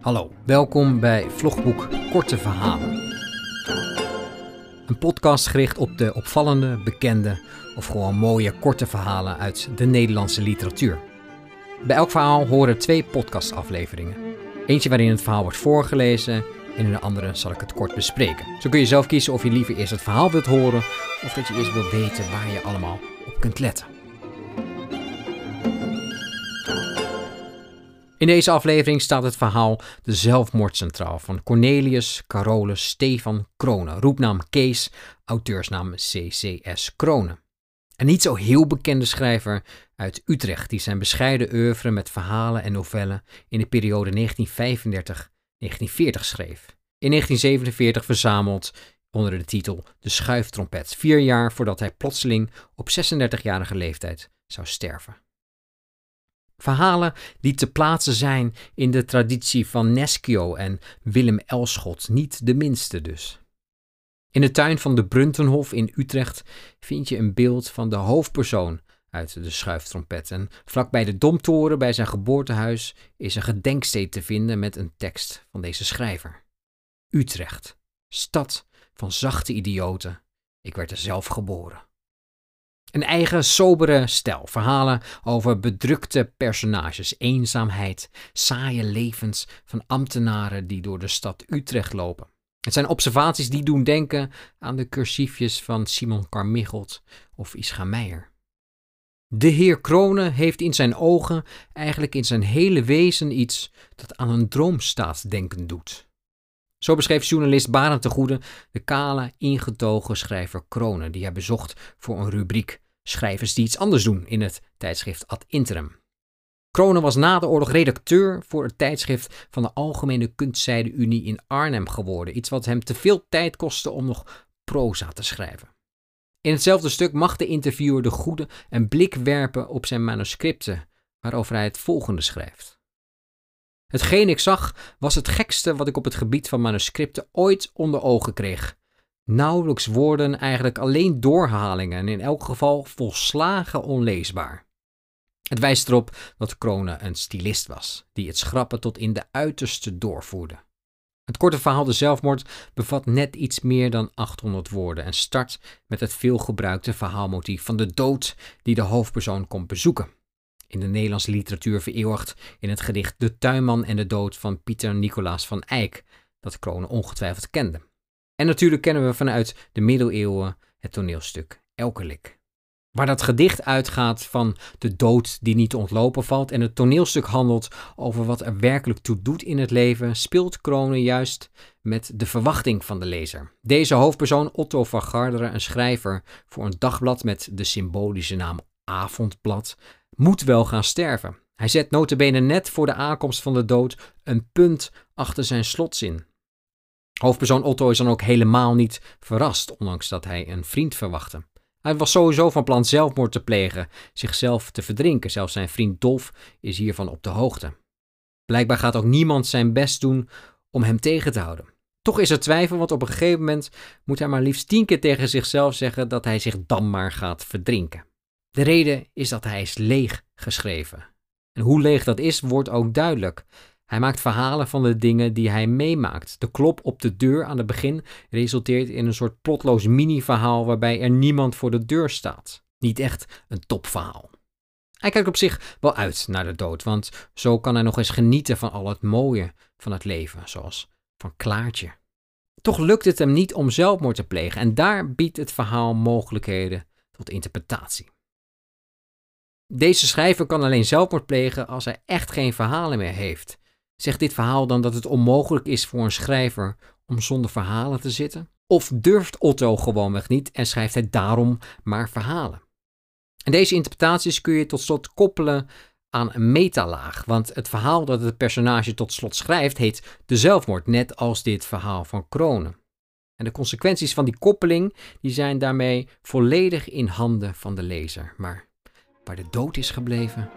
Hallo, welkom bij Vlogboek Korte Verhalen. Een podcast gericht op de opvallende, bekende of gewoon mooie korte verhalen uit de Nederlandse literatuur. Bij elk verhaal horen twee podcastafleveringen. Eentje waarin het verhaal wordt voorgelezen en in de andere zal ik het kort bespreken. Zo kun je zelf kiezen of je liever eerst het verhaal wilt horen of dat je eerst wilt weten waar je allemaal op kunt letten. In deze aflevering staat het verhaal De Zelfmoord centraal van Cornelius Carolus Stefan Kronen, roepnaam Kees, auteursnaam CCS Kronen. Een niet zo heel bekende schrijver uit Utrecht die zijn bescheiden oeuvre met verhalen en novellen in de periode 1935-1940 schreef. In 1947 verzameld onder de titel De Schuiftrompet, vier jaar voordat hij plotseling op 36-jarige leeftijd zou sterven. Verhalen die te plaatsen zijn in de traditie van Neschio en Willem Elschot, niet de minste dus. In de tuin van de Bruntenhof in Utrecht vind je een beeld van de hoofdpersoon uit de schuiftrompet. En vlakbij de Domtoren bij zijn geboortehuis is een gedenksteen te vinden met een tekst van deze schrijver. Utrecht, stad van zachte idioten. Ik werd er zelf geboren. Een eigen sobere stijl, verhalen over bedrukte personages, eenzaamheid, saaie levens van ambtenaren die door de stad Utrecht lopen. Het zijn observaties die doen denken aan de cursiefjes van Simon Carmichelt of Ischa Meijer. De heer Kronen heeft in zijn ogen, eigenlijk in zijn hele wezen, iets dat aan een droomstaat denken doet. Zo beschreef journalist Barend de Goede de kale, ingetogen schrijver Kronen, die hij bezocht voor een rubriek Schrijvers die iets anders doen in het tijdschrift Ad Interim. Kronen was na de oorlog redacteur voor het tijdschrift van de Algemene Kunstzijde Unie in Arnhem geworden, iets wat hem te veel tijd kostte om nog proza te schrijven. In hetzelfde stuk mag de interviewer de goede een blik werpen op zijn manuscripten, waarover hij het volgende schrijft. Hetgeen ik zag was het gekste wat ik op het gebied van manuscripten ooit onder ogen kreeg. Nauwelijks woorden, eigenlijk alleen doorhalingen en in elk geval volslagen onleesbaar. Het wijst erop dat Kronen een stylist was, die het schrappen tot in de uiterste doorvoerde. Het korte verhaal De Zelfmoord bevat net iets meer dan 800 woorden en start met het veelgebruikte verhaalmotief van de dood die de hoofdpersoon komt bezoeken. In de Nederlandse literatuur vereeuwigd in het gedicht De Tuinman en de Dood van Pieter Nicolaas van Eyck, dat Kronen ongetwijfeld kende. En natuurlijk kennen we vanuit de middeleeuwen het toneelstuk Elkelik. Waar dat gedicht uitgaat van de dood die niet te ontlopen valt en het toneelstuk handelt over wat er werkelijk toe doet in het leven, speelt Kronen juist met de verwachting van de lezer. Deze hoofdpersoon, Otto van Garderen, een schrijver voor een dagblad met de symbolische naam Avondblad, moet wel gaan sterven. Hij zet notabene net voor de aankomst van de dood een punt achter zijn slotzin. Hoofdpersoon Otto is dan ook helemaal niet verrast, ondanks dat hij een vriend verwachtte. Hij was sowieso van plan zelfmoord te plegen, zichzelf te verdrinken. Zelfs zijn vriend Dolf is hiervan op de hoogte. Blijkbaar gaat ook niemand zijn best doen om hem tegen te houden. Toch is er twijfel, want op een gegeven moment moet hij maar liefst tien keer tegen zichzelf zeggen dat hij zich dan maar gaat verdrinken. De reden is dat hij is leeg geschreven. En hoe leeg dat is, wordt ook duidelijk. Hij maakt verhalen van de dingen die hij meemaakt. De klop op de deur aan het begin resulteert in een soort plotloos mini-verhaal waarbij er niemand voor de deur staat. Niet echt een topverhaal. Hij kijkt op zich wel uit naar de dood, want zo kan hij nog eens genieten van al het mooie van het leven, zoals van Klaartje. Toch lukt het hem niet om zelfmoord te plegen en daar biedt het verhaal mogelijkheden tot interpretatie. Deze schrijver kan alleen zelfmoord plegen als hij echt geen verhalen meer heeft. Zegt dit verhaal dan dat het onmogelijk is voor een schrijver om zonder verhalen te zitten? Of durft Otto gewoonweg niet en schrijft hij daarom maar verhalen? En deze interpretaties kun je tot slot koppelen aan een metalaag, want het verhaal dat het personage tot slot schrijft heet de zelfmoord, net als dit verhaal van Kronen. En de consequenties van die koppeling die zijn daarmee volledig in handen van de lezer. Maar waar de dood is gebleven,